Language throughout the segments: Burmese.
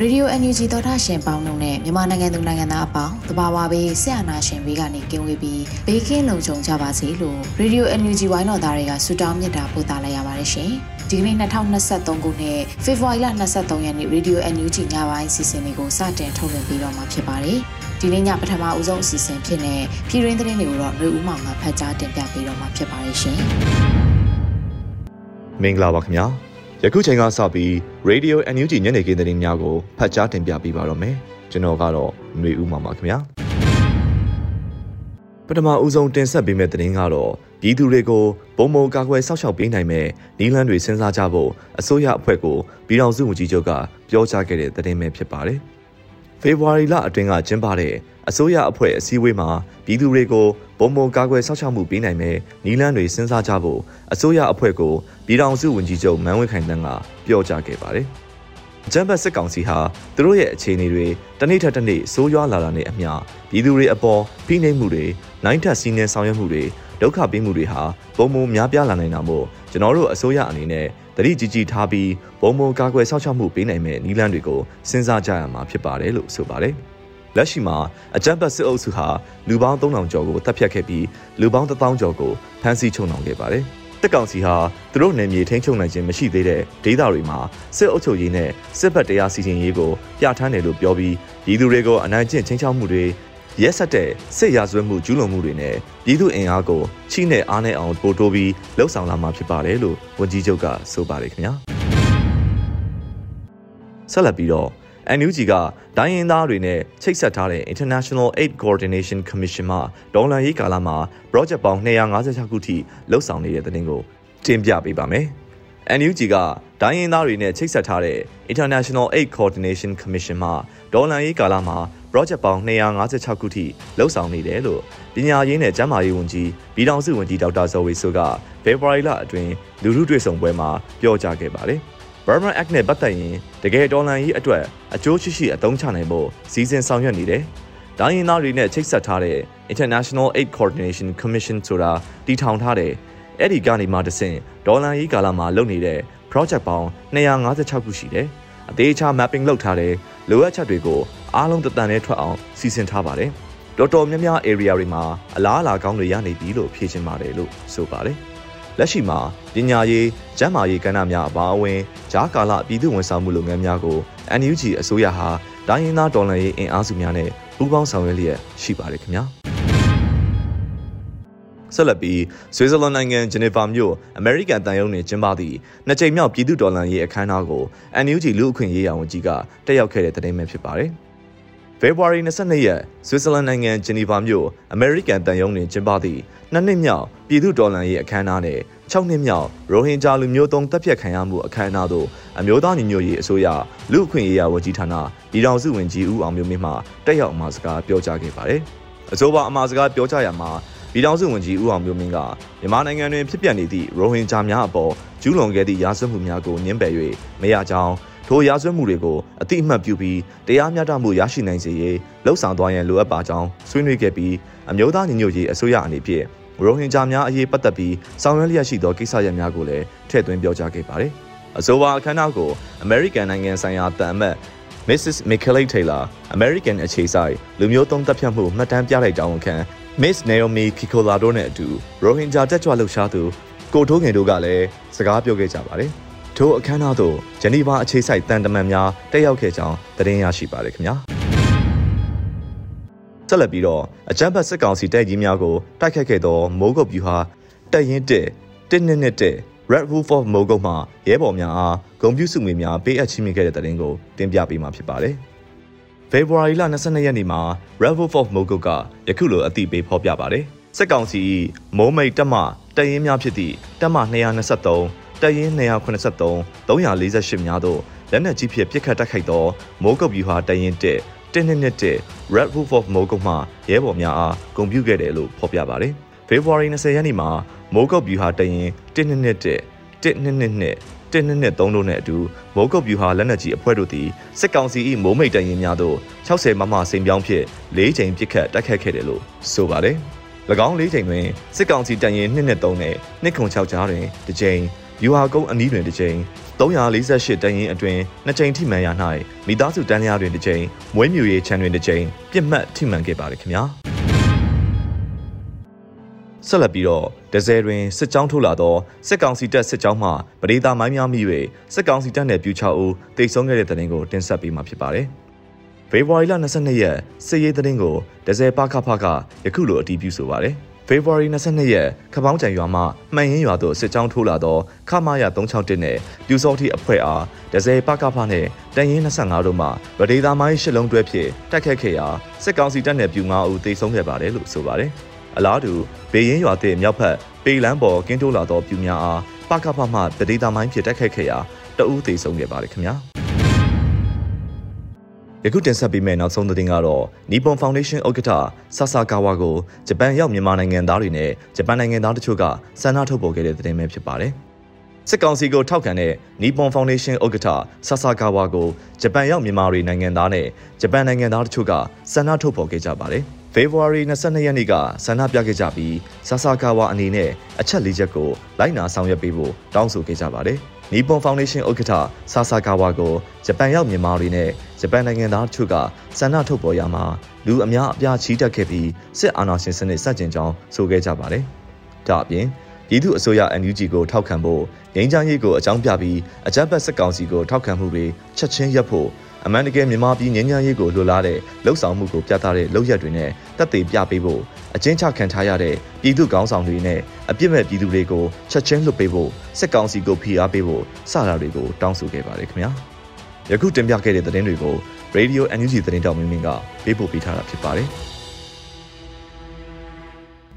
ရှင်။ Radio NUG သောတာရှင်ပေါင်းတို့နဲ့မြန်မာနိုင်ငံသူနိုင်ငံသားအပေါင်းတဘာဝဘေးဆရာနာရှင်ဘေးကနေကင်းဝေးပြီးဘေးကင်းလုံခြုံကြပါစေလို့ Radio NUG ဝိုင်းတော်သားတွေကဆုတောင်းမြတ်တာပို့သလိုက်ရပါတယ်ရှင်။ဒီကနေ့2023ခုနှစ်ဖေဖော်ဝါရီလ23ရက်နေ့ Radio NUG ညပိုင်းစီစဉ်လေးကိုစတင်ထုတ်လွှင့်ပေးတော့မှာဖြစ်ပါတယ်။ဒီနေ့ညပထမအဦးဆုံးအစီအစဉ်ဖြစ်တဲ့ပြည်ရင်းသတင်းတွေကိုတော့လူဦးမောင်ကဖတ်ကြားတင်ပြပေးတော့မှာဖြစ်ပါတယ်ရှင်။မင်္ဂလာပါခင်ဗျာ။ ယခုချိန်ကစပြီး Radio NUG ညနေခင်းသတင်းများကိုဖတ်ကြားတင်ပြပေးပါတော့မယ်ကျွန်တော်ကတော့ຫນွေဦးမှာပါခင်ဗျာပထမဦးဆုံးတင်ဆက်ပေးမယ့်သတင်းကတော့ပြည်သူတွေကိုပုံမကာကွယ်စောင့်ရှောက်ပေးနိုင်မဲ့နီလန်းတွေစဉ်းစားကြဖို့အစိုးရအဖွဲ့ကိုပြည်ထောင်စုဝန်ကြီးချုပ်ကပြောကြားခဲ့တဲ့သတင်းပဲဖြစ်ပါတယ် ဖေဖော်ဝါရီလအတွင်းကကျင်းပတဲ့အစိုးရအဖွဲ့အစည်းအဝေးမှာပြည်သူတွေကိုပုံမကာကွယ်စောင့်ရှောက်မှုပေးနိုင်မဲ့နီလန်းတွေစဉ်းစားကြဖို့အစိုးရအဖွဲ့ကိုပြည်ထောင်စုဝန်ကြီးချုပ်မန်းဝင်းခိုင်တန်းကပြောကြားခဲ့ပါတယ်။ဂျမ်ဘတ်စစ်ကောင်စီဟာသူတို့ရဲ့အခြေအနေတွေတနေ့ထက်တနေ့ဆိုးရွားလာတာနဲ့အမျှပြည်သူတွေအပေါ်ဖိနှိပ်မှုတွေနိုင်ထက်စီးနှင်းဆောင်ရွက်မှုတွေဒုက္ခပေးမှုတွေဟာပုံမများပြားလာနိုင်တာမို့ကျွန်တော်တို့အစိုးရအနေနဲ့ တတိကြီးကြီးထားပြီးပုံမကာကွယ်စောင့်ရှောက်မှုပေးနိုင်မဲ့နီလန်းတွေကိုစဉ်းစားကြရမှာဖြစ်ပါတယ်လို့ဆိုပါတယ်။လက်ရှိမှာအကြမ်းဖက်စစ်အုပ်စုဟာလူပေါင်း3000ကျော်ကိုတပ်ဖြတ်ခဲ့ပြီးလူပေါင်း1000ကျော်ကိုဖမ်းဆီးချုပ်နှောင်ခဲ့ပါတယ်။တက်ကောင်စီဟာသူတို့နယ်မြေထိန်းချုပ်နိုင်ခြင်းမရှိသေးတဲ့ဒေသတွေမှာစစ်အုပ်ချုပ်ရေးနဲ့စစ်ဘက်တရားစီရင်ရေးကိုပြဋ္ဌာန်းတယ်လို့ပြောပြီးပြည်သူတွေကိုအနိုင်ကျင့်ချင်းချောက်မှုတွေ ရက်ဆက်တဲ့စစ်ရာဇဝတ်မှုကျူးလွန်မှုတွေနဲ့ပြည်သူအင်အားကိုချိနဲ့အားနဲ့အောင်ပို့တိုးပြီးလှုပ်ဆောင်လာမှာဖြစ်ပါတယ်လို့ဝန်ကြီးချုပ်ကဆိုပါတယ်ခင်ဗျာဆက်လက်ပြီးတော့ NUG ကဒိုင်းရင်သားတွေနဲ့ချိတ်ဆက်ထားတဲ့ International Aid Coordination Commission မှဒေါ်လာရေးကာလမှာ project ပေါင်း256ခုထိလှုပ်ဆောင်နေတဲ့တဲ့ကိုတင်ပြပေးပါမယ်။ NUG ကဒိုင်းရင်သားတွေနဲ့ချိတ်ဆက်ထားတဲ့ International Aid Coordination Commission မှဒေါ်လာရေးကာလမှာ project ပေါင်း256ခုထိလှုပ်ဆောင်နေတယ်လို့ပညာရေးနဲ့ကျန်းမာရေးဝန်ကြီးပြည်ထောင်စုဝန်ကြီးဒေါက်တာဇော်ဝေဆိုကဖေဖော်ဝါရီလအတွင်းလူထုတွေ့ဆုံပွဲမှာပြောကြားခဲ့ပါတယ်။ Burma Act နဲ့ပတ်သက်ရင်တကယ်ဒေါ်လာကြီးအတွက်အကျိုးရှိရှိအသုံးချနိုင်ဖို့စီစဉ်ဆောင်ရွက်နေတယ်။ဒိုင်းရင်သားတွေနဲ့ချိတ်ဆက်ထားတဲ့ International Aid Coordination Commission ဆိုတာတည်ထောင်ထားတဲ့အဲ့ဒီကနေမှတဆင့်ဒေါ်လာကြီးကာလမှာလုပ်နေတဲ့ project ပေါင်း256ခုရှိတယ်။အသေးချာ mapping လုပ်ထားတဲ့လိုအပ်ချက်တွေကို အားလုံးတတန်နဲ့ထွက်အောင်စီစဉ်ထားပါတယ်။တော်တော်များများ area တွေမှာအလားအလာကောင်းတွေရနေပြီလို့ဖြေချင်ပါတယ်လို့ဆိုပါတယ်။လက်ရှိမှာပညာရေး၊ကျန်းမာရေးကဏ္ဍများအပါအဝင်ဂျားကာလပြည်သူ့ဝန်ဆောင်မှုလုပ်ငန်းများကို NUG အစိုးရဟာဒိုင်းရင်သားဒေါ်လာရေးအင်အားစုများနဲ့ပူးပေါင်းဆောင်ရွက်လျက်ရှိပါတယ်ခင်ဗျာဆက်လက်ပြီးဆွေဇာလန်နိုင်ငံဂျနီဗာမြို့အမေရိကန်တန်ယုံတွင်ကျင်းပသည့်နှစ်ကြိမ်မြောက်ပြည်သူ့ဒေါ်လာရေးအခမ်းအနားကို NUG လူ့အခွင့်ရေးရာဝန်ကြီးကတက်ရောက်ခဲ့တဲ့တဲ့တင်ပဲဖြစ်ပါတယ်။ ဖေဖော်ဝါရီ22ရက်ဆွစ်ဇာလန်နိုင်ငံဂျနီဗာမြို့အမေရိကန်တန်ယုံတွင်ကျင်းပသည့်နှစ်နှစ်မြောက်ပြည်သူ့တော်လှန်ရေးအခမ်းအနားနဲ့6နှစ်မြောက်ရိုဟင်ဂျာလူမျိုးသုံးတပ်ဖြတ်ခံရမှုအခမ်းအနားသို့အမျိုးသားညီညွတ်ရေးအစိုးရလူ့အခွင့်အရေးရာဝန်ကြီးဌာနပြည်ထောင်စုဝန်ကြီးဦးအောင်မျိုးမင်းမှတက်ရောက်အမှာစကားပြောကြားခဲ့ပါတယ်။အဆိုပါအမှာစကားပြောကြားရမှာပြည်ထောင်စုဝန်ကြီးဦးအောင်မျိုးမင်းကမြန်မာနိုင်ငံတွင်ဖြစ်ပျက်နေသည့်ရိုဟင်ဂျာများအပေါ်ကျူးလွန်ခဲ့သည့်ရာဇဝတ်မှုများကိုညှင်းပယ်၍မရကြောင်း ထိုရာဇဝတ်မှုတွေကိုအတိအမှတ်ပြုပြီးတရားမျှတမှုရရှိနိုင်စေရေးလှုံ့ဆော်သွားရန်လိုအပ်ပါကြောင်းဆွေးနွေးခဲ့ပြီးအမျိုးသားညီညွတ်ရေးအစိုးရအနေဖြင့်ရိုဟင်ဂျာများအရေးပတ်သက်ပြီးဆောင်ရွက်လျက်ရှိသောကိစ္စရပ်များကိုလည်းထည့်သွင်းပြောကြားခဲ့ပါတယ်။အဆိုပါအခမ်းအနားကို American နိုင်ငံဆိုင်ရာတန်အမတ် Mrs. Michaela Taylor American အခြေဆိုင်လူမျိုးသုံးတပ်ဖြတ်မှုမှတ်တမ်းပြလိုက်ကြောင်းခံ Miss Naomi Kikola တို့နဲ့အတူရိုဟင်ဂျာတက်ကြွလှုပ်ရှားသူကိုထိုးငယ်တို့ကလည်းစကားပြောခဲ့ကြပါတယ်။ ထိုအခမ်းအနားသို့ဂျနီဗာအခြေစိုက်တန်တမန်များတက်ရောက်ခဲ့ကြောင်းသတင်းရရှိပါတယ်ခင်ဗျာ။ဆက်လက်ပြီးတော့အကြမ်းဖက်စစ်ကောင်စီတပ်ကြီးများကိုတိုက်ခတ်ခဲ့သောမိုးကုတ်ဗျူဟာတပ်ရင်းတက်တစ်နှစ်နှစ်တက် Red Wolf of Mogo မှရဲဘော်များအားဂုံပြူစုငွေများပေးအပ်ချီးမြှင့်ခဲ့တဲ့တဲ့တင်ကိုတင်ပြပေးမှာဖြစ်ပါတယ်။ဖေဖော်ဝါရီလ22ရက်နေ့မှာ Red Wolf of Mogo ကယခုလိုအသိပေးဖော်ပြပါတယ်။စစ်ကောင်စီမိုးမိတ်တက်မှတရင်များဖြစ်သည့်တက်မှ223 တရင်283 348များသို့လက်နက်ကြီးဖြင့်ပစ်ခတ်တိုက်ခိုက်သောမိုးကုတ်ဗျူဟာတရင်တက်တင်းနှစ်နှစ်တက် Red Wolf of Mogo မှရဲဘော်များအားဂုံပြူခဲ့တယ်လို့ဖော်ပြပါတယ်။ဖေဖော်ဝါရီ20ရက်နေ့မှာမိုးကုတ်ဗျူဟာတရင်1နှစ်နှစ်တက်1နှစ်နှစ်နှစ်1နှစ်နှစ်3တို့နဲ့အတူမိုးကုတ်ဗျူဟာလက်နက်ကြီးအဖွဲ့တို့သည်စစ်ကောင်စီ၏မိုးမိတ်တရင်များသို့60မမစိန်ပြောင်းဖြင့်၄ချိန်ပစ်ခတ်တိုက်ခတ်ခဲ့တယ်လို့ဆိုပါတယ်။၎င်း၄ချိန်တွင်စစ်ကောင်စီတရင်2နှစ်3နဲ့2ခု6ကြားတွင်တစ်ချိန် ဗျူဟာကုန်းအနီးတွင်တစ်ချိန်348တန်ရင်အတွင်းနှစ်ကြိမ်ထိမှန်ရ၌မိသားစုတန်းလျားတွင်တစ်ကြိမ်မွေးမြူရေးချမ်းတွင်တစ်ကြိမ်ပြစ်မှတ်ထိမှန်ခဲ့ပါတယ်ခင်ဗျာဆက်လက်ပြီးတော့ဒဇယ်တွင်စစ်ကြောင်းထိုးလာသောစစ်ကောင်စီတပ်စစ်ကြောင်းမှပရိသာမိုင်းများမိ၍စစ်ကောင်စီတပ်နယ်ပြူ6ဦးတိတ်ဆုံးခဲ့တဲ့တဲ့တင်ကိုတင်ဆက်ပေးမှာဖြစ်ပါတယ်ဖေဖော်ဝါရီလ22ရက်စစ်ရေးသတင်းကိုဒဇယ်ပခဖကယခုလိုအတည်ပြုဆိုပါတယ်။ ဖေဖော်ဝါရီ22ရက်ခပောင်းကြံရွာမှမှန်ရင်ရွာသို့စစ်ကြောင်းထိုးလာသောခမာရ361နဲ့ပြူစောတိအဖွဲ့အားဒဇယ်ပကဖနဲ့တန်ရင်25တို့မှဗဒေသာမိုင်းရှစ်လုံးတွဲဖြင့်တိုက်ခတ်ခဲ့ရာစစ်ကောင်စီတပ်နယ်ပြူ9ဦးသေဆုံးခဲ့ပါတယ်လို့ဆိုပါတယ်။အလားတူဘေရင်ရွာသည့်မြောက်ဖက်ပေလန်းပေါ်ကင်းတိုးလာသောပြူများအားပကဖမှဗဒေသာမိုင်းဖြင့်တိုက်ခတ်ခဲ့ရာတအူးသေဆုံးခဲ့ပါတယ်ခင်ဗျာ။ ယခုတင်ဆက်ပေးမယ့်နောက်ဆုံးသတင်းကတော့ Nippon Foundation ဥက္ကဋ္ဌဆာဆာကာဝါကိုဂျပန်ရောက်မြန်မာနိုင်ငံသားတွေနဲ့ဂျပန်နိုင်ငံသားတချို့ကဆန္ဒထုတ်ပေါ်ခဲ့တဲ့သတင်းပဲဖြစ်ပါတယ်။စစ်ကောင်စီကိုထောက်ခံတဲ့ Nippon Foundation ဥက္ကဋ္ဌဆာဆာကာဝါကိုဂျပန်ရောက်မြန်မာတွေနိုင်ငံသားနဲ့ဂျပန်နိုင်ငံသားတချို့ကဆန္ဒထုတ်ပေါ်ခဲ့ကြပါတယ်။ဖေဖော်ဝါရီ22ရက်နေ့ကဆန္ဒပြခဲ့ကြပြီးဆာဆာကာဝါအနေနဲ့အချက်၄ချက်ကိုလိုက်နာဆောင်ရွက်ပေးဖို့တောင်းဆိုခဲ့ကြပါတယ်။ နီပွန်ဖောင်ဒေးရှင်းဥက္ကဋ္ဌဆာဆာကာဝါကိုဂျပန်ရောက်မြန်မာတွေနဲ့ဂျပန်နိုင်ငံသားတို့ကဆန္ဒထုတ်ပေါ်ရမှာလူအများအပြားချီတက်ခဲ့ပြီးစစ်အာဏာရှင်စနစ်စတင်ကြောင်းဆိုခဲ့ကြပါတယ်။ဒါအပြင်ပြည်သူအစိုးရ NUG ကိုထောက်ခံဖို့ငြိမ်းချမ်းရေးကိုအကြောင်းပြပြီးအကြမ်းဖက်စစ်ကောင်စီကိုထောက်ခံမှုတွေချက်ချင်းရပ်ဖို့ အမှန်တကယ်မြန်မာပြည်ငြိမ်းချမ်းရေးကိုလိုလားတဲ့လှုပ်ဆောင်မှုကိုပြသတဲ့လုပ်ရက်တွေနဲ့တက်သေးပြပေးဖို့အကျဉ်းချခံထားရတဲ့ပြည်သူကောင်းဆောင်တွေနဲ့အပြစ်မဲ့ပြည်သူတွေကိုချက်ချင်းလွတ်ပေးဖို့စစ်ကောင်စီကိုဖိအားပေးဖို့စတာတွေကိုတောင်းဆိုခဲ့ပါတယ်ခင်ဗျာယခုတင်ပြခဲ့တဲ့သတင်းတွေကို Radio NUG သတင်းတောင်မင်းမင်းကပေးပို့ပေးထားတာဖြစ်ပါတယ်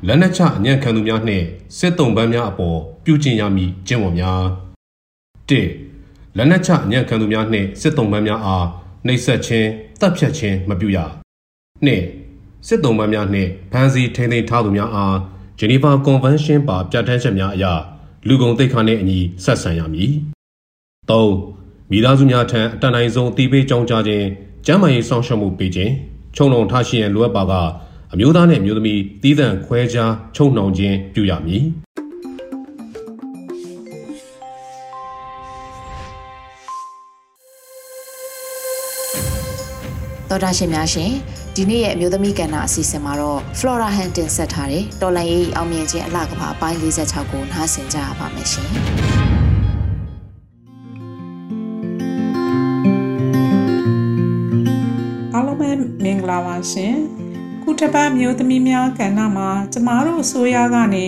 လက်နက်ချအညံ့ခံသူများနှင့်စစ်တုံးပန်းများအပေါ်ပြုကျင့်ရမည်ကျင့်ဝတ်များ၁ လက်နက်ချအညံ့ခံသူများနှင့်စစ်တုံးပန်းများအားနှိပ်စက်ခြင်းတပ်ဖြတ်ခြင်းမပြုရ၂စစ်တုံးပန်းများနှင့်ဖမ်းဆီးထိန်းသိမ်းထားသူများအားဂျနီဗာကွန်ဗင်းရှင်းပါပြဋ္ဌာန်းချက်များအရလူကုန်သိက္ခာနှင့်အညီဆက်ဆံရမည်၃မိသားစုများထံအတန်တိုင်းဆုံးအတိပေးကြောင်းကြားခြင်းကျန်းမာရေးစောင့်ရှောက်မှုပေးခြင်းခြုံလုံထားရှိရန်လိုအပ်ပါကအမျိုးသားနှင့်အမျိုးသမီးတည်တံ့ခွဲခြားချုံနှောင်ခြင်းပြုရမည် တော်တာရှင်များရှင်ဒီနေ့ရဲ့အမျိုးသမီးကဏ္ဍအစီအစဉ်မှာတော့ Flora Hunting ဆက်ထားတယ်တော်လန်ရေးအောင်မြင်ခြင်းအလှကပါအပိုင်း46ကိုနားဆင်ကြရပါမယ်ရှင်အားလုံးပဲမင်္ဂလာပါရှင်ခုတစ်ပတ်မျိုးသမီးများကဏ္ဍမှာကျမတို့အစိုးရကနေ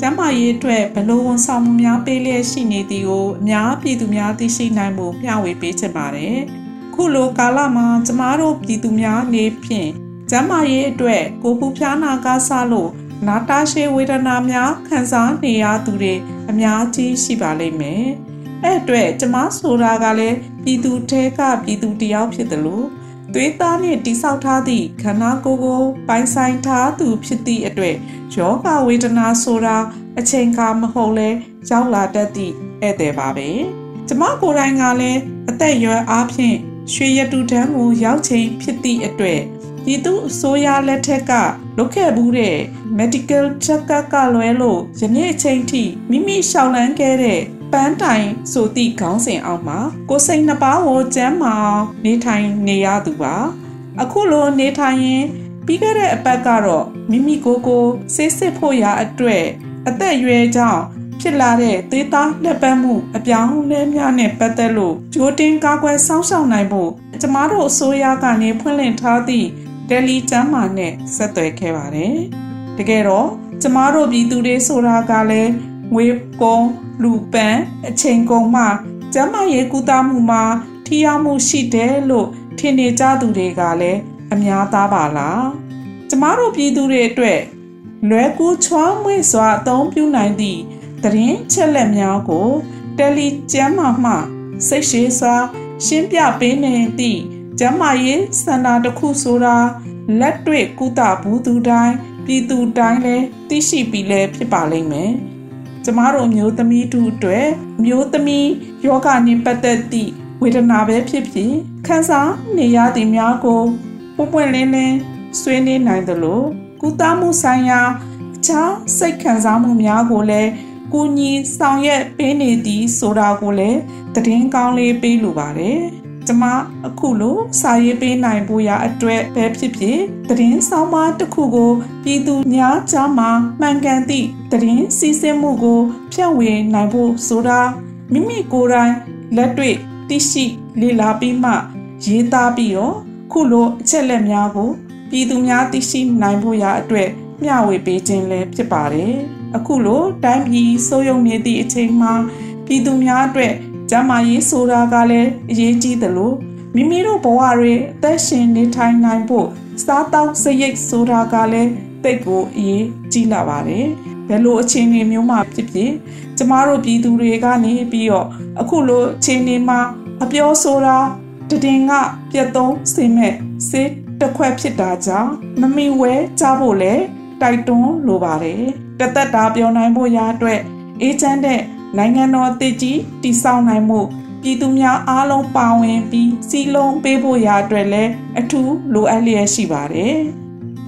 ကျမရေးအတွက်ဘလို့ဝန်ဆောင်မှုများပေးလျက်ရှိနေသည်ကိုအများပြည်သူများသိရှိနိုင်မှုမျှဝေပေးချင်ပါတယ်။ ခုလိုကာလမှာကျမတို့ပြည်သူများနေဖြင့်ကျန်းမာရေးအတွက်ကိုပူဖျားနာကားဆလို့နာတာရှည်ဝေဒနာများခံစားနေရသူတွေအများကြီးရှိပါလိမ့်မယ်။အဲ့အတွက်ကျမဆိုတာကလည်းပြည်သူထဲကပြည်သူတယောက်ဖြစ်တယ်လို့သွေးသားနှင့်တိဆောက်ထားသည့်ခန္ဓာကိုယ်ကိုပိုင်ဆိုင်ထားသူဖြစ်သည့်အတွက်ယောဂဝေဒနာဆိုတာအချိန်ကာမဟုတ်လဲရောက်လာတတ်သည့်ဧည့်သည်ပါပဲ။ကျမကိုယ်တိုင်ကလည်းအသက်အရွယ်အားဖြင့် ရွှေရတူတန်းကိုရောက်ချိန်ဖြစ်သည့်အတွက်ပြည်သူအစိုးရလက်ထက်ကလုပ်ခဲ့မှုတဲ့ medical check-up ကလွဲလို့ယနေ့အချိန်ထိမိမိရှောင်လန်းခဲ့တဲ့ပန်းတိုင်ဆိုသည့်ခေါင်းစဉ်အောက်မှာကိုစိတ်နှစ်ပါးကိုကျမ်းမာနေထိုင်နေရသူပါအခုလိုနေထိုင်ရင်ပြီးခဲ့တဲ့အပတ်ကတော့မိမိကိုယ်ကိုဆေးစစ်ဖို့ရာအတွက်အသက်အရွယ်ကြောင့် ဖြစ်လာတဲ့သေးသားလက်ပတ်မှုအပြောင်းလဲများနဲ့ပတ်သက်လို့ဂျိုတင်ကာကွယ်စောင့်ရှောက်နိုင်ဖို့ကျမတို့အစိုးရကနေဖွင့်လှစ်ထားသည့်တယ်လီကျမ်းမာနဲ့ဆက်သွယ်ခဲ့ပါတယ်။တကယ်တော့ကျမတို့ပြည်သူတွေဆိုတာကလည်းငွေကုန်လူပန်းအချိန်ကုန်မှကျမ်းမာရေးကုသမှုမှာထိရောက်မှုရှိတယ်လို့ထင်နေကြသူတွေကလည်းအများသားပါလား။ကျမတို့ပြည်သူတွေအတွက်လွယ်ကူချွားမွေ့စွာအသုံးပြုနိုင်သည့် သတင်းချက်လက်များကိုတယ်လီကျမ်းမာမှစိတ်ရှိစွာရှင်းပြပေးနေသည့်ကျမ်းမာရေးစင်တာတစ်ခုဆိုတာလက်တွေ့ကုသဘူးသူတိုင်းပြည်သူတိုင်းလည်းသိရှိပြီးလဲဖြစ်ပါလိမ့်မယ်။ကျမတို့မျိုးသမီးတို့အတွက်မျိုးသမီးယောဂနဲ့ပတ်သက်သည့်ဝေဒနာပဲဖြစ်ဖြစ်ခံစားနေရသည်များကိုပွပွင့်လင်းလင်းဆွေးနွေးနိုင်သလိုကုသမှုဆိုင်ရာအခြားစိတ်ခံစားမှုများကိုလည်း ကူညီဆောင်ရွက်ပေးနေသည်ဆိုတာကိုလည်းသတင်းကောင်းလေးပေးလိုပါတယ်။ကျမအခုလိုစာရေးပေးနိုင်ဖို့ရအတွက်ပဲဖြစ်ဖြစ်သတင်းဆောင်မတစ်ခုကိုပြည်သူများကြားမှာမှန်ကန်သည့်သတင်းစီစဉ်မှုကိုဖြန့်ဝေနိုင်ဖို့ဆိုတာမိမိကိုယ်တိုင်လက်တွေ့သိရှိလေ့လာပြီးမှရေးသားပြီးတော့ခုလိုအချက်လက်များကိုပြည်သူများသိရှိနိုင်ဖို့ရအတွက်မျှဝေပေးခြင်းလည်းဖြစ်ပါတယ်။ အခုလိုတိုင်းပြည်စိုးရုံနေသည့်အချိန်မှာပြည်သူများအတွက်ကျန်းမာရေးဆိုတာကလည်းအရေးကြီးသလိုမိမိတို့ဘဝတွေအသက်ရှင်နေထိုင်နိုင်ဖို့စားတောက်စရိတ်ဆိုတာကလည်းတိတ်ကိုအရေးကြီးလာပါတယ်။ဘယ်လိုအခြေအနေမျိုးမှာဖြစ်ဖြစ်ကျမတို့ပြည်သူတွေကနေပြီးတော့အခုလိုအခြေအနေမှာအပြောဆိုတာတည်ငါပြတ်သုံးစေမဲ့စေတစ်ခွက်ဖြစ်တာကြောင့်မမီဝဲကြဖို့လဲတိုက်တွန်းလိုပါတယ် တသက်တာပြောနိုင်ဖို့ရအတွက်အေဂျင့်တဲ့နိုင်ငံတော်အသစ်ကြီးတည်ဆောက်နိုင်မှုပြည်သူများအားလုံးပါဝင်ပြီးစီလုံးပေးဖို့ရအတွက်လည်းအထူးလိုအပ်လျက်ရှိပါတယ်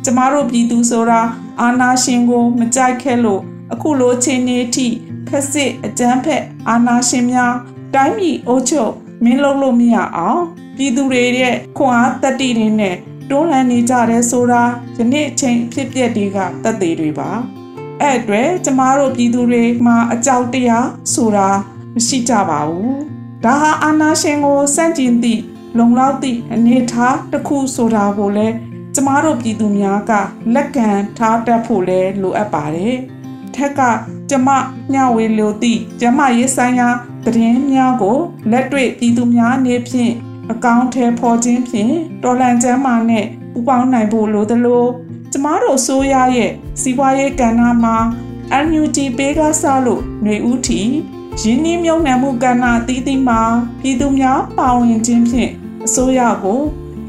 ကျမတို့ပြည်သူဆိုတာအာနာရှင်ကိုမကြိုက်ခဲ့လို့အခုလိုချိန်နေထိခက်စစ်အကြမ်းဖက်အာနာရှင်များတိုင်းပြည်အိုးချုပ်မင်းလုံးလို့မရအောင်ပြည်သူတွေရဲ့ခွန်အားတက်တီတွေနဲ့တွန်းလှန်နေကြတဲ့ဆိုတာယနေ့အချိန်ဖြစ်ပျက်တွေကတက်သေးတွေပါ အဲ့အတွက်ကျမတို့ပြည်သူတွေမှာအကြောက်တရားဆိုတာမရှိကြပါဘူးဒါဟာအာနာရှင်ကိုစန့်ကျင်သည့်လုံလောက်သည့်အနေထားတစ်ခုဆိုတာကိုလည်းကျမတို့ပြည်သူများကလက်ခံထားတတ်ဖို့လဲလိုအပ်ပါတယ်ထက်ကကျမညဝေလိုသည့်ကျမရေးဆိုင်ရာသတင်းများကိုလက်တွေ့ပြည်သူများနေဖြင့်အကောင့်ထဲပေါ်ခြင်းဖြင့်တော်လန်ကျမ်းမာနဲ့ပူပေါင်းနိုင်ဖို့လိုသလို ကျမတို့ဆိုရရဲ့စီးပွားရေးကဏ္ဍမှာ NUG ပေးကစားလို့ຫນွေဦးထီရင်းနှီးမြုံနှံမှုကဏ္ဍအသီးသီးမှာပြည်သူများပါဝင်ခြင်းဖြင့်အစိုးရကို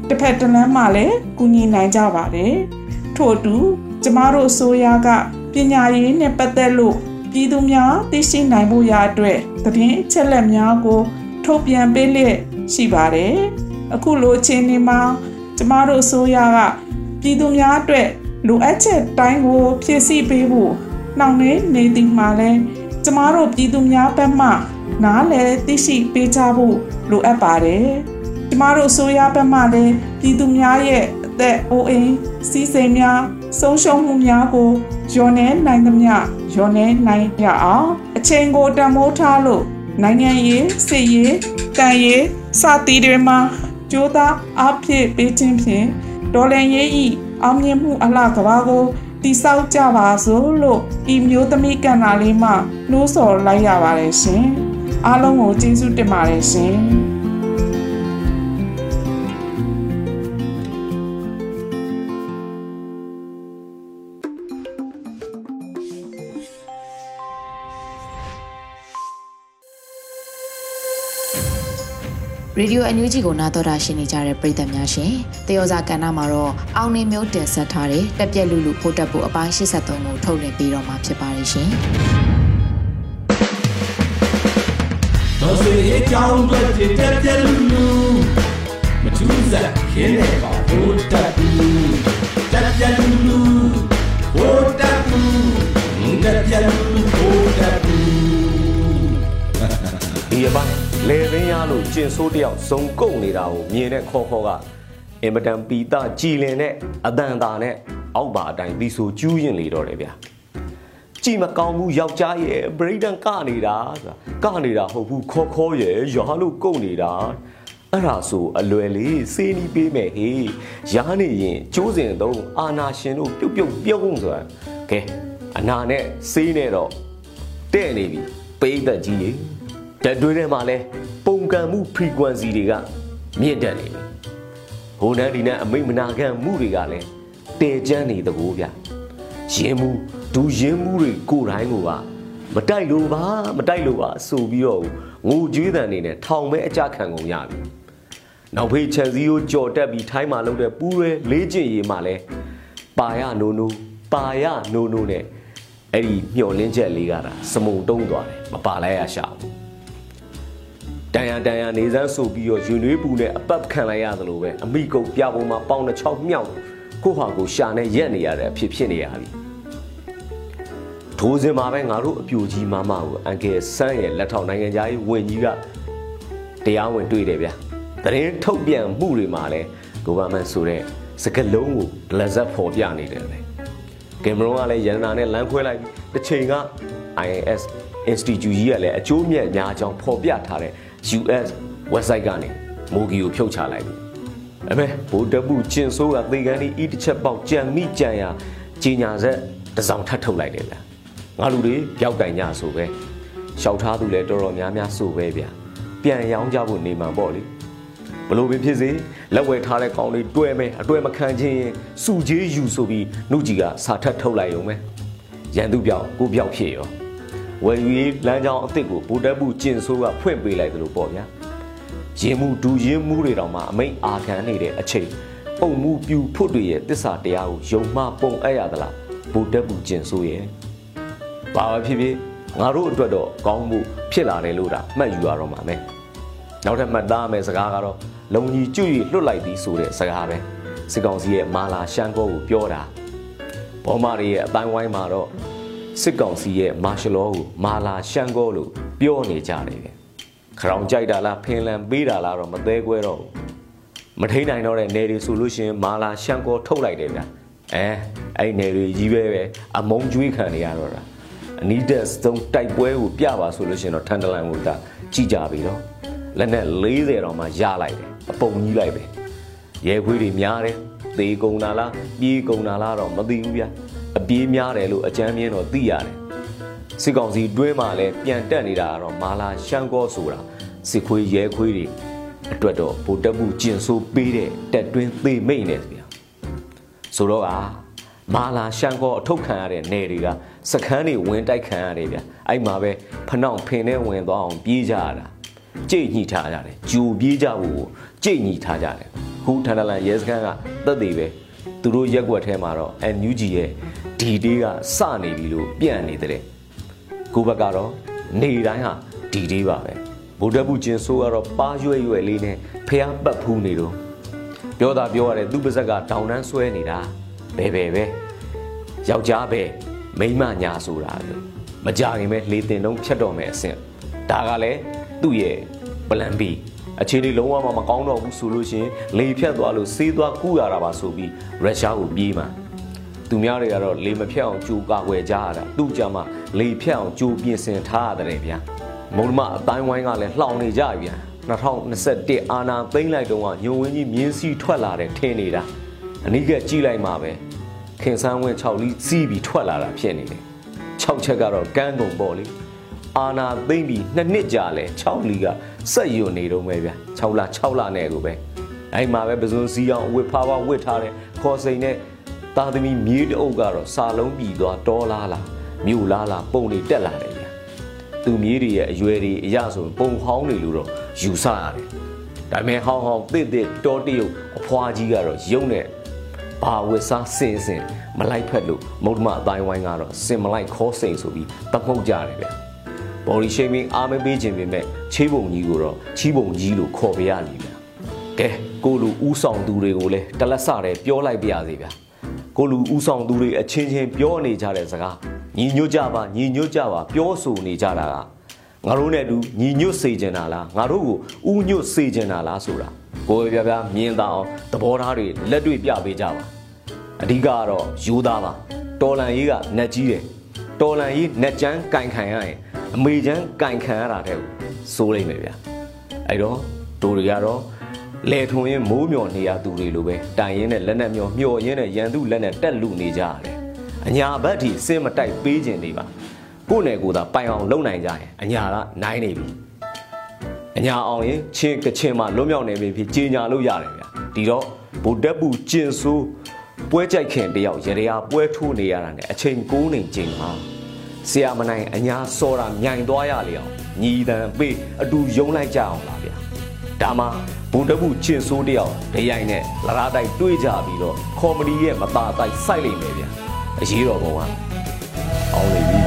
တစ်ဖက်တစ်လမ်းမှာလည်းကူညီနိုင်ကြပါတယ်ထို့အတူကျမတို့အစိုးရကပညာရေးနဲ့ပတ်သက်လို့ပြည်သူများသိရှိနိုင်ဖို့ရာအတွက်သတင်းအချက်လက်များကို ထုတ်ပြန်ပေးလျက်ရှိပါတယ်။အခုလိုအချိန်ဒီမှာကျမတို့အစိုးရက ပြည်သူများအတွက်လိုအပ်ချက်တိုင်းကိုဖြည့်ဆည်းပေးဖို့နှောင့်နှေးနေသည်မှာလဲကျမတို့ပြည်သူများဘက်မှ နားလည်သိရှိပေးကြဖို့လိုအပ်ပါတယ်။ကျမတို့အစိုးရဘက်မှလည်းပြည်သူများရဲ့အသက်အိုးအိမ်စီးစိမ်များဆုံးရှုံးမှုများကိုလျော်နှဲနိုင်သမျှလျော်နှဲနိုင်ရအောင်အချိန်ကိုတန်မိုးထားလို့နိုင်ငံရေးစစ်ရေးတန်ရေးစသည်တွေမှာကြိုးစားအားဖြည့်ပေးခြင်းဖြင့် ဒေါ်လန်ရေးဤအောင်မြင်မှုအလှကဘာကိုတိဆောက်ကြပါစို့လို့ဤမျိုးသမီးကဏ္ဍလေးမှနှိုးဆော်လိုက်ရပါတယ်ရှင်အားလုံးကိုကျေးဇူးတင်ပါတယ်ရှင် ရေဒီယိုအန်ယူဂျီကိုနားတော်တာရှင်းနေကြတဲ့ပရိသတ်များရှင်တယောဇာကဏ္ဍမှာတော့အောင်နေမျိုးတင်ဆက်ထားတဲ့တက်ပြက်လူလူဖိုးတက်ဖို့အပိုင်း83ကိုထုတ်လင်းပေးတော့မှာဖြစ်ပါတယ်ရှင်တော်စေအကြောင်းတွေတက်ပြက်လူလူမထူးစားခင်းနေပါဖိုးတက်ဘူးတက်ပြက်လူလူဖိုးတက်ဘူးတက်ပြက်လူလူဖိုးတက်ဘူးဒီအပိုင်း လေပင်ရလို့ကျင်ဆိုးတယောက်ဇုံကုတ်နေတာကိုမြင်တဲ့ခေါ်ခေါ်ကအင်မတန်ပီတာကြည်လင်တဲ့အတန်တာနဲ့အောက်ပါအတိုင်းဒီဆိုကျူးရင်လေတော့တယ်ဗျာကြည်မကောင်းဘူးယောက်ျားရဲ့ဗရိဒန်ကနေတာဆိုတာကနေတာဟုတ်ဘူးခေါ်ခေါ်ရဲ့ရွာလို့ကုန်နေတာအဲ့ဒါဆိုအလွယ်လေးစေးနီးပေးမယ်ဟေးရားနေရင်ကျိုးစင်တော့အာနာရှင်တို့ပြုတ်ပြုတ်ပြုတ်ဆိုတာကဲအနာနဲ့စေးနဲ့တော့တဲ့နေပြီပိတ်သက်ကြီးကြီး တက်တွေးထဲမှာလဲပုံကံမှု frequency တွေကမြင့်တက်နေပြီဟိုနဲ့ဒီနဲ့အမိတ်မနာခံမှုတွေကလည်းတည်ကျန်းနေတကူဗျရင်မှုဒူရင်မှုတွေကိုယ်တိုင်းကမတိုက်လို့ပါမတိုက်လို့ပါဆိုပြီးတော့ငိုကြွေးတန်နေနဲ့ထောင်မဲအကြခံကုန်ရပြီနောက်ဖေးချန်စီကိုကြော်တက်ပြီးထိုင်းမှာလုပ်တဲ့ပူးရဲလေးကျင်ရီမှာလဲပါရနိုနိုပါရနိုနိုနဲ့အဲ့ဒီမျော်လင်းချက်လေးကတာစမုံတုံးသွားတယ်မပါလိုက်ရရှာဘူး တန်ရတန်ရနေစမ်းဆိုပြီးတော့ယူနွေးပူနဲ့အပတ်ခံလိုက်ရသလိုပဲအမိကုတ်ပြပုံမှာပေါင်းတစ်ချောင်းမြောက်ကိုဟာကိုရှာနဲ့ရက်နေရတဲ့အဖြစ်ဖြစ်နေရပြီထိုးစင်မှာပဲငါတို့အပြိုကြီးမမကိုအန်ကယ်ဆန်းရဲ့လက်ထောက်နိုင်ငံသားကြီးဝင်ကြီးကတရားဝင်တွေ့တယ်ဗျာသတင်းထုတ်ပြန်မှုတွေမှာလည်း government ဆိုတဲ့စကလုံးကိုလက်ဆက်ဖော်ပြနေတယ်လေကင်မရွန်ကလည်းရန်နာနဲ့လမ်းခွဲလိုက်ပြီးတစ်ချိန်က INS Institute ကြီးကလည်းအကျိုးမြတ်များကြောင်းဖော်ပြထားတဲ့ US website ကနေမိုဂီကိုဖြုတ်ချလိုက်ပြီအမေဗိုလ်တပ်ဘူးကျင်ဆိုးကသေကန်ဒီဤတစ်ချက်ပေါက်ကြံမိကြံရကြီးညာဆက်တစောင်ထပ်ထုတ်လိုက်တယ်ဗျငါလူတွေပျောက်ကင်ကြဆိုပဲရှောက်ထားသူလည်းတော်တော်များများဆိုပဲဗျပြန်ရောင်းကြဖို့နေမှန်ပေါ့လေဘလို့ပဲဖြစ်စေလက်ဝဲထားတဲ့ကောင်လေးတွဲမယ်အတွဲမခံချင်းရင်စုကြီးယူဆိုပြီးနှုတ်ကြီးကစာထပ်ထုတ်လိုက်ရုံပဲရန်သူပြောက်ကိုပြောက်ဖြစ်ရော ဝယ်ယူရေးလမ်းကြောင်းအစ်စ်ကိုဗိုလ်တပ်ဘူးကျင်ဆိုးကဖွင့်ပေးလိုက်သလိုပေါ့ဗျာရင်မှုဒူရင်မှုတွေတောင်မှအမိတ်အာခံနေတဲ့အချိန်ပုံမှုပြူဖို့တွေရဲ့တစ္ဆာတရားကိုယုံမှပုံအပ်ရသလားဗိုလ်တပ်ဘူးကျင်ဆိုးရဲ့ဘာပဲဖြစ်ဖြစ်ငါတို့အတွက်တော့ကောင်းမှုဖြစ်လာတယ်လို့ဒါမှတ်ယူရတော့မှာမယ်နောက်ထပ်မှတ်သားမယ်စကားကတော့လုံကြီးကျွတ်လွတ်လိုက်သည်ဆိုတဲ့စကားပဲစစ်ကောင်စီရဲ့မာလာရှမ်းကောကိုပြောတာဘောမာတွေရဲ့အတိုင်းဝိုင်းမှာတော့ စစ်ကောင်စီရဲ့မာရှလောကိုမာလာရှမ်းကောလို့ပြောနေကြတယ်ပဲခရောင်ကြိုက်တာလားဖင်လန်ပေးတာလားတော့မသေးကွဲတော့ဘူးမထိန်နိုင်တော့တဲ့နယ်တွေဆိုလို့ရှိရင်မာလာရှမ်းကောထုတ်လိုက်တယ်ဗျအဲအဲ့နယ်တွေကြီးပဲပဲအမုံကျွေးခံနေရတော့တာအနီးတက်ဆုံးတိုက်ပွဲကိုပြပါဆိုလို့ရှိရင်တော့ထန်တလန်ကိုဒါကြည့်ကြပြီတော့လက်နဲ့40တောင်မှရလိုက်တယ်အပုံကြီးလိုက်ပဲရဲခွေးတွေများတယ်သေကုန်တာလားပြေးကုန်တာလားတော့မသိဘူးဗျ အပြေးများတယ်လို့အကြမ်းမြင်တော့သိရတယ်စစ်ကောင်စီတွင်းမှာလည်းပြန်တက်နေတာကတော့မာလာရှမ်းကောဆိုတာစစ်ခွေးရဲခွေးတွေအတွက်တော့ဗိုလ်တပ်မှုကျင်ဆိုးပေးတဲ့တက်တွင်းသေမိတ်နေဗျာဆိုတော့ကမာလာရှမ်းကောအထုတ်ခံရတဲ့နယ်တွေကစခန်းတွေဝင်တိုက်ခံရတယ်ဗျအဲ့မှာပဲဖနှောင့်ဖင်နဲ့ဝင်သွားအောင်ပြေးကြရတာကြိတ်ညှိထားကြတယ်ဂျူပြေးကြဖို့ကြိတ်ညှိထားကြတယ်ခုထန်တလန်ရဲစခန်းကတက်သေးပဲသူတို့ရက်ွက်ထဲမှာတော့ NUG ရဲ့ ဒီဒေးကစနေပြီလို့ပြန့်နေတယ်ကိုဘက်ကတော့နေတိုင်းဟာဒီဒေးပါပဲဗုဒ္ဓဘုကျင်ဆိုးကတော့ပါရွဲ့ရွဲ့လေးနဲ့ဖះပတ်ဖူးနေတော့ပြောတာပြောရတယ်သူ့ပါဇက်ကတောင်တန်းဆွဲနေတာဘယ်ဘယ်ပဲယောက်ျားပဲမိန်းမညာဆိုတာလို့မကြခင်ပဲလေတင်လုံးဖြတ်တော့မယ်အဆင့်ဒါကလည်းသူ့ရဲ့ plan B အခြေအနေလုံးဝမကောင်းတော့ဘူးဆိုလို့ရှင်လေဖြတ်သွားလို့စေးသွားကူးရတာပါဆိုပြီးရုရှားကိုပြေးမှာ သူများတွေကတော့လေမဖြတ်အောင်ကြိုးကာကွယ်ကြရတာသူ့ကြမှာလေဖြတ်အောင်ကြိုးပြင်ဆင်ထားရတယ်ဗျာမုံမအတိုင်းဝိုင်းကလည်းလှောင်နေကြဗျာ2021အာနာသိမ့်လိုက်တော့ညုံဝင်းကြီးမြင်းစီထွက်လာတယ်ထင်နေတာအနိကကြည့်လိုက်မှာပဲခင်ဆန်းဝင်း6လီးစီးပြီးထွက်လာတာဖြစ်နေတယ်6ချက်ကတော့ကန်းကုန်ပေါ့လေအာနာသိမ့်ပြီးနှစ်နှစ်ကြာလဲ6လီးကစက်ယွနေတော့မဲဗျာ6လ6လနဲ့ကိုပဲအဲ့မှာပဲပဇွန်စီအောင်ဝစ်ဖားဖားဝစ်ထားတယ်ခေါ်စိန်နဲ့ သားသမီးမြေးတအုပ်ကတော့စာလုံးပြီးသွားတော်လားလားမြို့လားလားပုံတွေတက်လာတယ်ဗျာသူမြေးတွေရဲ့အရွယ်တွေအရဆိုပုံဟောင်းတွေလို့တော့ယူဆရတယ်ဒါပေမဲ့ဟောင်းဟောင်းတစ်တစ်တောတရုပ်အဖွားကြီးကတော့ရုံနဲ့ဘာဝစ်စားစင်စင်မလိုက်ဖက်လို့မုဒ္ဓမအတိုင်းဝိုင်းကတော့စင်မလိုက်ခေါ်စိန်ဆိုပြီးတမှုတ်ကြတယ်ဗျာ body shaming အားမပေးခြင်းပေမဲ့ချေးပုံကြီးကိုတော့ချီးပုံကြီးလို့ခေါ်ပြရလိမ့်ဗျာကဲကိုလူဥဆောင်သူတွေကိုလည်းတလက်စတယ်ပြောလိုက်ပြရစီဗျာ ကိုလူဥဆောင်သူတွေအချင်းချင်းပြောနေကြတဲ့စကားညီညွတ်ကြပါညီညွတ်ကြပါပြောဆိုနေကြတာကငါတို့နဲ့တူညီညွတ်စေချင်တာလားငါတို့ကိုဥညွတ်စေချင်တာလားဆိုတာကိုယ်ပြပြမြင်သာအောင်သဘောထားတွေလက်တွေ့ပြပေးကြပါအဓိကကတော့ယူသားပါတော်လန်ရေးကနှက်ကြီးတယ်တော်လန်ကြီးနှက်ချမ်းကင်ခံရရင်အမေချမ်းကင်ခံရတာတဲ့စိုးလိမ့်မယ်ဗျာအဲ့တော့တို့တွေကတော့ လေထုံရင်မိုးမျောနေရသူတွေလိုပဲတိုင်ရင်နဲ့လက်နဲ့မျောမျောရင်းနဲ့ရန်သူလက်နဲ့တက်လူနေကြရတယ်အညာဘက်ထိစင်မတိုက်ပေးခြင်းတွေပါကိုယ့်နယ်ကိုယ်သာပိုင်အောင်လုပ်နိုင်ကြရင်အညာကနိုင်နေပြီအညာအောင်ရင်ချင်းကချင်းမှာလွတ်မြောက်နေပြီဖြစ်ကြီးညာလို့ရတယ်ဗျာဒီတော့ဗိုလ်တပ်ပူကျင်ဆိုးပွဲကြိုက်ခင်တယောက်ရရပွဲထိုးနေရတာ ਨੇ အချိန်9နေချိန်မှာဆရာမနိုင်အညာစောတာမြိုင်သွားရလေအောင်ညီတန်ပေးအတူယုံလိုက်ကြအောင်လားဗျာဒါမှ ဘုံတပုချင်ဆိုးတယောက်ဒရိုင်နဲ့လရာတိုက်တွေးကြပြီးတော့ကော်မဒီရဲ့မตาတိုက်စိုက်လိမ့်မယ်ဗျာအရေးတော်ပုံကအောင်နေပြီ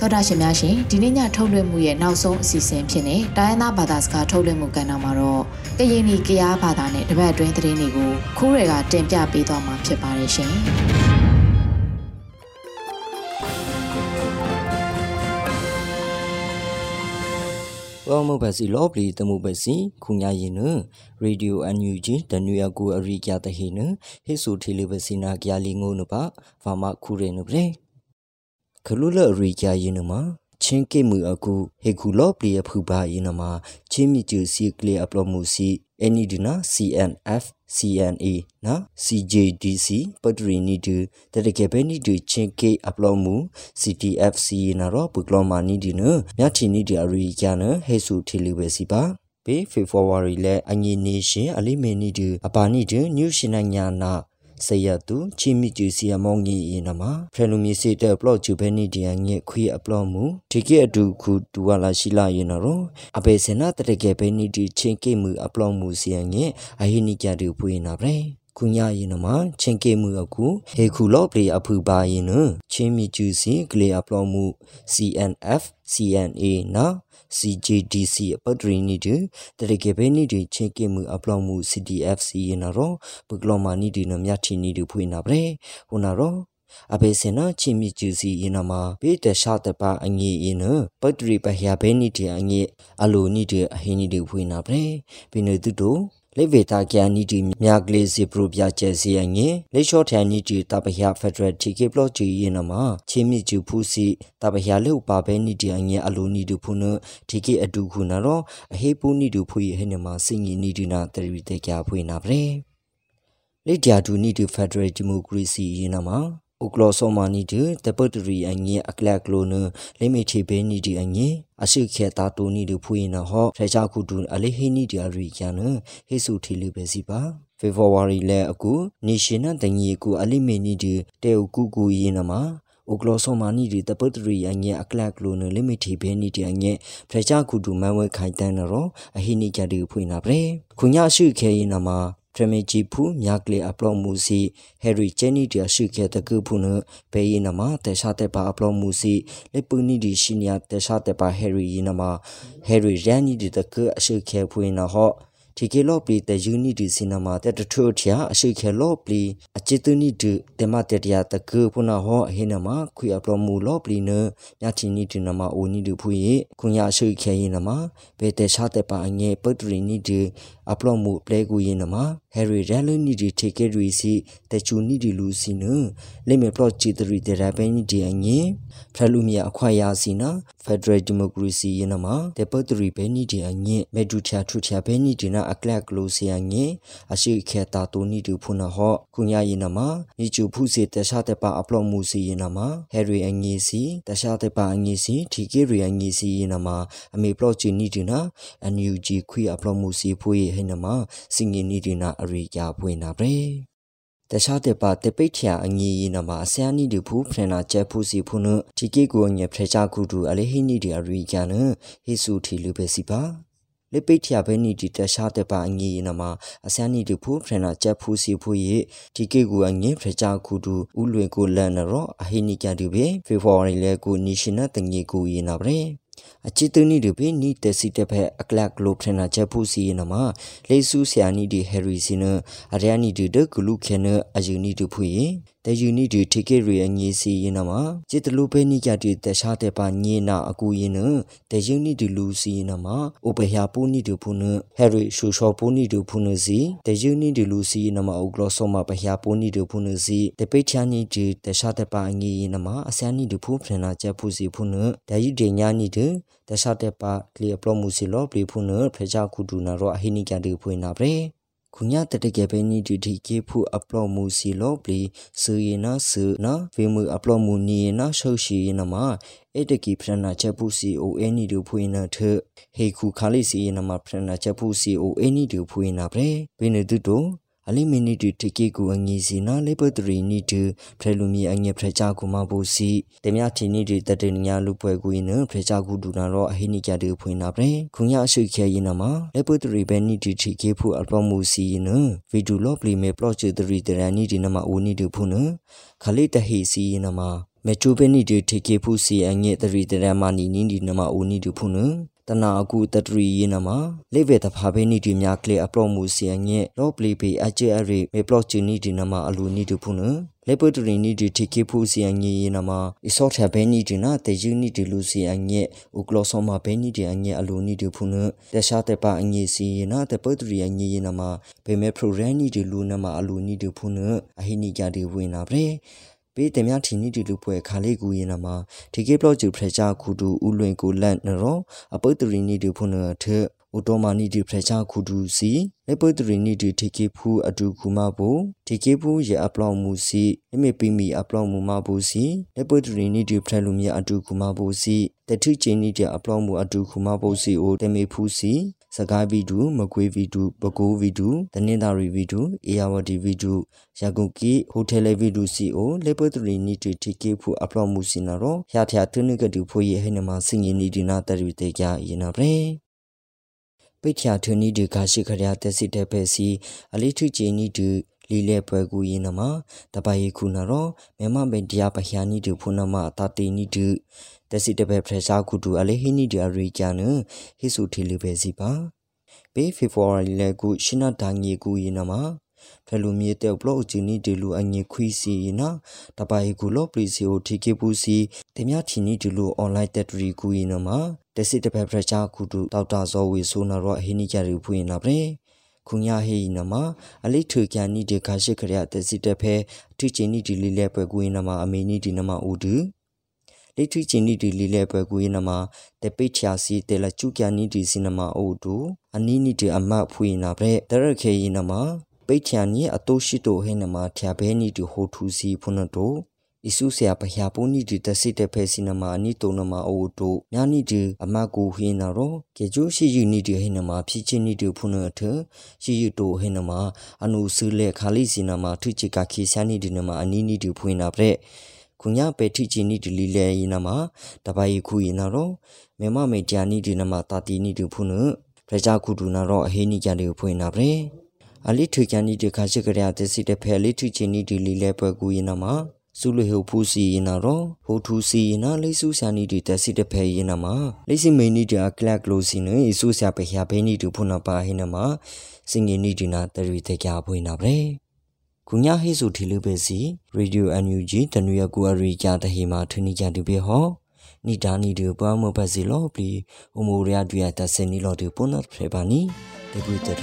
သောတာရှင်များရှင်ဒီနေ့ညထုတ်လွှင့်မှုရဲ့နောက်ဆုံးအစီအစဉ်ဖြစ်နေတိုင်းရင်းသားဘာသာစကားထုတ်လွှင့်မှုကဏ္ဍမှာတော့ကရင်နီကရားဘာသာနဲ့တပတ်အတွင်းသတင်းတွေကိုခိုးရကတင်ပြပေးသွားမှာဖြစ်ပါတယ်ရှင်။ Wamo basi lobli temu basi kunya yinu radio NUG danuya ku ari kya ta hinu hesu thili basi na kya li ngo nu ba fama khure nu bre khulula ari kya yinu ma ချင်းကိမှုအခုဟေကူလောပလီယဖူပါယနမှာချင်းမီကျူစီကလီအပလိုမှုစီ အနီဒနာ CNF CNA နာ CJDC ပဒရီနီတူတတကေဘဲနီတူချင်းကိအပလိုမှု CTFC နာရောပုကလောမာနီဒီနမြချီနီဒီအရီကျန်ဟေဆူထီလီဝဲစီပါပေဖေဖော်ဝါရီလဲအငီနေရှင်အလိမေနီတူအပါနီတူညူရှင်နညာနာ စရတူချီမီကျူစီယမောင်ကြီးအင်းနမှာဖရလူမီစီတဲ့ပလော့ချူဘဲနီဒီယငဲ့ခွေအပလော့မှုဒီကေအတူခုတူဝလာရှိလာရင်တော့အဘေစနာတတကေဘဲနီဒီချင်းကေမှုအပလော့မှုစီယငဲ့အဟိနီကြတူပွေးနာဗ ရေခုညာရင်နမှာချင်းကေမှုအခုဟေခုလော့ပလေအဖူပါရင်နချင်းမီကျူစီကလေအပလော့မှု CNF CNA နာ CJDC ပဒရီနီတူတရကေဘဲနီတူချင်းကေမှုအပလော့မှု CDFC ရင်တော့ပကလောမာနီတူနမြတ်ချီနီတူဖွေးနာဗရေဟိုနာတော့အဘေစနာချီမီကျူစီယနာမှာပေတရှာတပါအငေယနပတရီပဟယာဘဲနီတီအငေအလိုနီတီအဟိနီတီဖွေးနာဗရေပိနေတူတို လေဝေတာကျန်နီတီမြာကလေးစီပရိုပြကျဲစီယငေလေရှော့ထန်နီတီတပဟဖက်ဒရယ်တီကေဘလော့ဂျီယနမှာချင်းမြကျူဖူစီတပဟလေဥပါဘဲနီတီအငေအလိုနီတူဖုနတီကေအတူခုနာတော့အဟေပူနီတူဖွေဟဲနမှာစင်ငီနီတီနာတရီတေကျဖွေနာဗရေလေဒီယာဒူနီတူဖက်ဒရယ်ဒီမိုကရေစီယနမှာ ဥကလောဆောမာနီဒီတပတ်တရီအငိအကလကလိုနလိမိချေဘဲနီဒီအငိအရှိခေတာတိုနီဒီဖူရင်နဟောထချာခုဒူအလိဟိနီဒီအရီကျန်ဟေဆူထီလူပဲစီပါဖေဖော်ဝါရီလအခုနေရှင်နတငီကူအလိမေနီဒီတေဥကူကူရင်နမှာဥကလောဆောမာနီဒီတပတ်တရီအငိအကလကလိုနလိမိချေဘဲနီဒီအငိထချာခုဒူမန်ဝဲခိုင်တန်နရောအဟိနီကြဒီဖူရင်နပရေခုညာရှိခေရင်နမှာ ထရမေဂျီဖူမြာကလေအပလော့မှုစီဟယ်ရီချန်နီတရှိခဲတကူဖုနဘေယနမတေရှာတေပါအပလော့မှုစီလေပူနီဒီရှိနီယာတေရှာတေပါဟယ်ရီနမဟယ်ရီရန်နီဒီတကူအရှိခဲဖွင့်နာဟော့ ဒီကေလော့ပလီတဲ့ယူနီတီစီနမာတဲ့တထုထရာအရှိခဲလော့ပလီအချစ်တူနီဒတေမတေတရာတကူဖုနာဟောဟေနမခွေအပလော့မှုလော့ပလီနမြချီနီတီနမအိုနီဒူဖူယေခွန်ရရှိခဲယေနမဘေတေရှာတဲ့ပါအငဲပတ်တရီနီဒီအပလော့မှုပလေကူယေနမဟယ်ရီရန်လနီဒီထေကေရီစီတချူနီဒီလူစီနလေမေပလော့ချီတရီတေရာဘဲနီဒီအငဲဖရလူမီအခွာယာစီနာဖက်ဒရယ်ဒီမိုကရေစီယေနမတေပတ်တရီဘဲနီဒီအငဲမေဒူချာထူချာဘဲနီဒီနာအကလက်ကလိုစီယငေအရှိခေတာတိုနီတူဖုနာဟောကုညာယီနမနီချူဖုစီတခြားတပါအပလော့မှုစီယီနမဟယ်ရီအငေစီတခြားတပါအငေစီထီကေရီအငေစီယီနမအမေပလော့ချီနီတူနာအန်ယူဂျီခွေအပလော့မှုစီဖွေဟိနမစင်ငီနီတူနာအရိယာဖွေနာပရေတခြားတဲ့ပါတပိတ်ထရာအငီ yi နမှာအစယာနီဒီဖူဖရနာကျဲဖူစီဖုနတီကေကိုညဖရချာကူတူအလေဟိနီဒီအရိယာနဟေဆူထီလူပဲစီပါ လေပိတ်ထရဘဲနီဒီတရှာတဲ့ပါအငေးနမှာအစန်းနီဒီဖူဖရနာချက်ဖူစီဖူရေဒီကေကူအငေးဖရချာခုတူဥလွေကိုလန်နရောအဟိနီကြတူပဲဖေဖော်ဝါရီလဲကိုနီရှင်နတငေကူရင်နာဗရေအချစ်တူနီဒီပနီတစီတဖက်အကလကလိုဖရနာချက်ဖူစီနမလေဆူဆယာနီဒီဟယ်ရီစီနအရယာနီဒီဒဂလူခဲနအယူနီတူဖူယ တဲ့ယူနီဒီထေကေရီအငီစီယနမจิตလူပဲနိကြတိတခြားတဲ့ပါညေနာအကူယနတဲ့ယူနီဒီလူစီယနမဥပဟယာပူနီတူဖုနဟယ်ရီရှူရှောပူနီတူဖုနစီတဲ့ယူနီဒီလူစီယနမဥကလောဆောမပဟယာပူနီတူဖုနစီတဲ့ပိချာနီဒီတခြားတဲ့ပါအငီယနမအစန်နီတူဖုဖရနာချက်ဖူစီဖုနတဲ့ယူဒီညာနီဒီတခြားတဲ့ပါကလီအပလောမှုစီလောပလီဖုနဖရချာခုဒူနာရောအဟိနိကြတိဖွေနာပရေ ခုညတတကယ်ပဲနီဒီဒီကေဖူအပလော့မှုစီလောပလီဆူယနာဆူနာဝေမှုအပလော့မှုနီနာရှုပ်ရှိနမအတကီဖရနာချက်ပူစီအိုအနီဒူဖွေနာထဟေခုခါလိစီနမဖရနာချက်ပူစီအိုအနီဒူဖွေနာပရေဘင်းဒူတို အလီမီနီတီတကေကူအငီစီနာလေပတရီနီတီဖရလူမီအငေဖရချာကူမဘူစီတမယတီနီတီတတညာလူပွဲကူရင်ဖရချာကူဒူနာရောအဟိနီကြတေဖွင့်နာပရေခုညာအရှိခဲရင်နာမလေပတရီဘဲနီတီတီကေဖူအပလောမူစီရင်ဗီဒူလော့ပလီမေပလော့ချေတရီတရနီတီနမအိုနီတီဖုနခလိတဟီစီရင်နာမမေချိုဘဲနီတီတီကေဖူစီအငေတရီတရမနီနီနီနမအိုနီတီဖုန တနာအကူတတရီရင်နမှာလေဝေတဖာဘဲနီဒီမြကလေအပလော့မှုစီအငဲ့လော့ပလီပေအချေအရေမေပလော့ချီနီဒီနမှာအလူနီတူဖုန်လေပတရီနီဒီတီကေဖူစီအငဲ့ရင်နမှာအစောထဘဲနီဒီနာတေယူနီဒီလူစီအငဲ့ဥကလောဆောမဘဲနီဒီအငဲ့အလူနီတူဖုန်တခြားတဲ့ပါအငဲ့စီရင်နာတပတရီအငဲ့ရင်နမှာဘေမေပရိုရန်နီဒီလူနမှာအလူနီတူဖုန်အဟိနီကြဒီဝင်နာပရေ ပေးတယ်များထီနီတီလူပွဲခါလေးကူရင်နမှာဒီကေဘလော့ဂျူဖရချာခုတူဥလွင်ကိုလန့်နော်အပုတ်တရီနီတီဖုန်ထအိုတိုမာနီတီဖရချာခုတူစီလေပုတ်တရီနီတီဒီကေဖူအတူကူမဘူဒီကေဖူရအပလောင်မူစီအမေပီမီအပလောင်မူမဘူစီလေပုတ်တရီနီတီဖရလူမီအတူကူမဘူစီတထုချင်းနီတီအပလောင်မူအတူကူမဘူစီအိုတမေဖူစီ စကားဗီဒူမကွေးဗီဒူပကိုးဗီဒူတနင်္သာရီဗီဒူအေယာဝတီဗီဒူရကုကီဟိုတယ်လေဗီဒူစီအိုလေပတရီနီတီတီကေဖူအပလော့မှုစီနာရောဖျားဖျားတွင်းကတူဖိုးရဲ့ဟဲ့နမစင်ရင်နီဒီနာတရီတေကြရင်နာပရေပိတ်ချာထနီဒီကာရှိခရတက်စစ်တဲ့ပဲစီအလေးထုချီနီဒီ လီလေပွဲကူရင်နမတပိုင်ခုနာရောမေမမေဒီယာပဟယာနီဒီဖုနမတာတီနီဒီတက်စီတပဲဖရရှာခုတူအလေးဟီနီဒီအရိကျန်ဟိဆူထီလီပဲစီပါပေဖေဖော်ဝါရီလေကူရှင်းနာဒိုင်ငီကူရင်နမဖဲလူမြေတဲ့ဘလော့ဂျီနီဒီလူအငေခွီစီနာတပိုင်ကူလော့ပလီစီအိုတီကေပူစီတမချီနီဒီလူအွန်လိုင်းတက်ထရီကူရင်နမတက်စီတပဲဖရရှာခုတူဒေါက်တာဇော်ဝေဆိုနာရောဟီနီကြရီဖူရင်နာပြေ ခုညာဟေနမအလိထွေကန်နီဒီခါရှိခရတစီတဖဲအထိချင်းနီဒီလီလဲပွဲကွေးနမအမေနီဒီနမဦးဒူလိထွေချင်းနီဒီလီလဲပွဲကွေးနမတပိချာစီတဲလကျူကန်နီဒီစီနမဦးဒူအနီနီဒီအမဖွေနာပဲတရခေယနမပိချာနီအတိုရှိတိုဟေနမထျာဘဲနီဒီဟိုထူစီဖုန်တို อิสุเสียปะหาปูนี่ดิตสิเตเพสินามานี่โตนมาโอโตญานี่ดิอมากูหินาโรเกจูရှိယူนี่ดิหินามาဖြစ်ချင်းนี่ดิဖုန်အထရှိယူတိုဟေနมาအနုစုလေခါလိစီနာมาထုချီကခိဆာนี่ดิနมาအနီนี่ดิဖွင့်နာပရက်ခုညာပေထိချီนี่ดิလီလေယနာมาတပိုင်ခုယနာရောမေမမေဂျာนี่ดิနมาတာတီนี่ดิဖုန်ပရကြခုဒူနာရောအဟေนี่ကြတယ်ဖွင့်နာပရက်အလိထွေကန်นี่ดิခါရှိကြရတဲ့စီတဖဲလိထွချီนี่ดิလီလေပွဲကူယနာมา စုလဟိုဖူစီရင်နာတော့ဟိုထူစီရင်နာလိစုဆာနီဒီတက်စီတဖဲရင်နာမှာလိစီမေနီဒီအကလက်ကလိုစီနေအစုဆာပဟျာဘဲနီဒူဖုနာပါဟိနာမှာစင်ငီနီဒီနာတရီတေကြဖွေးနာပဲကုညာဟိစုထီလူပဲစီရေဒီယိုအန်ယူဂျီတနူရကူအရီကြတဟီမှာထနီကြတူပဲဟောနီဒါနီဒီပွားမပတ်စီလောပလီအမိုရီယာဒူရတဆနီလောဒီပုနတ်ဖရပါနီတေပူတတ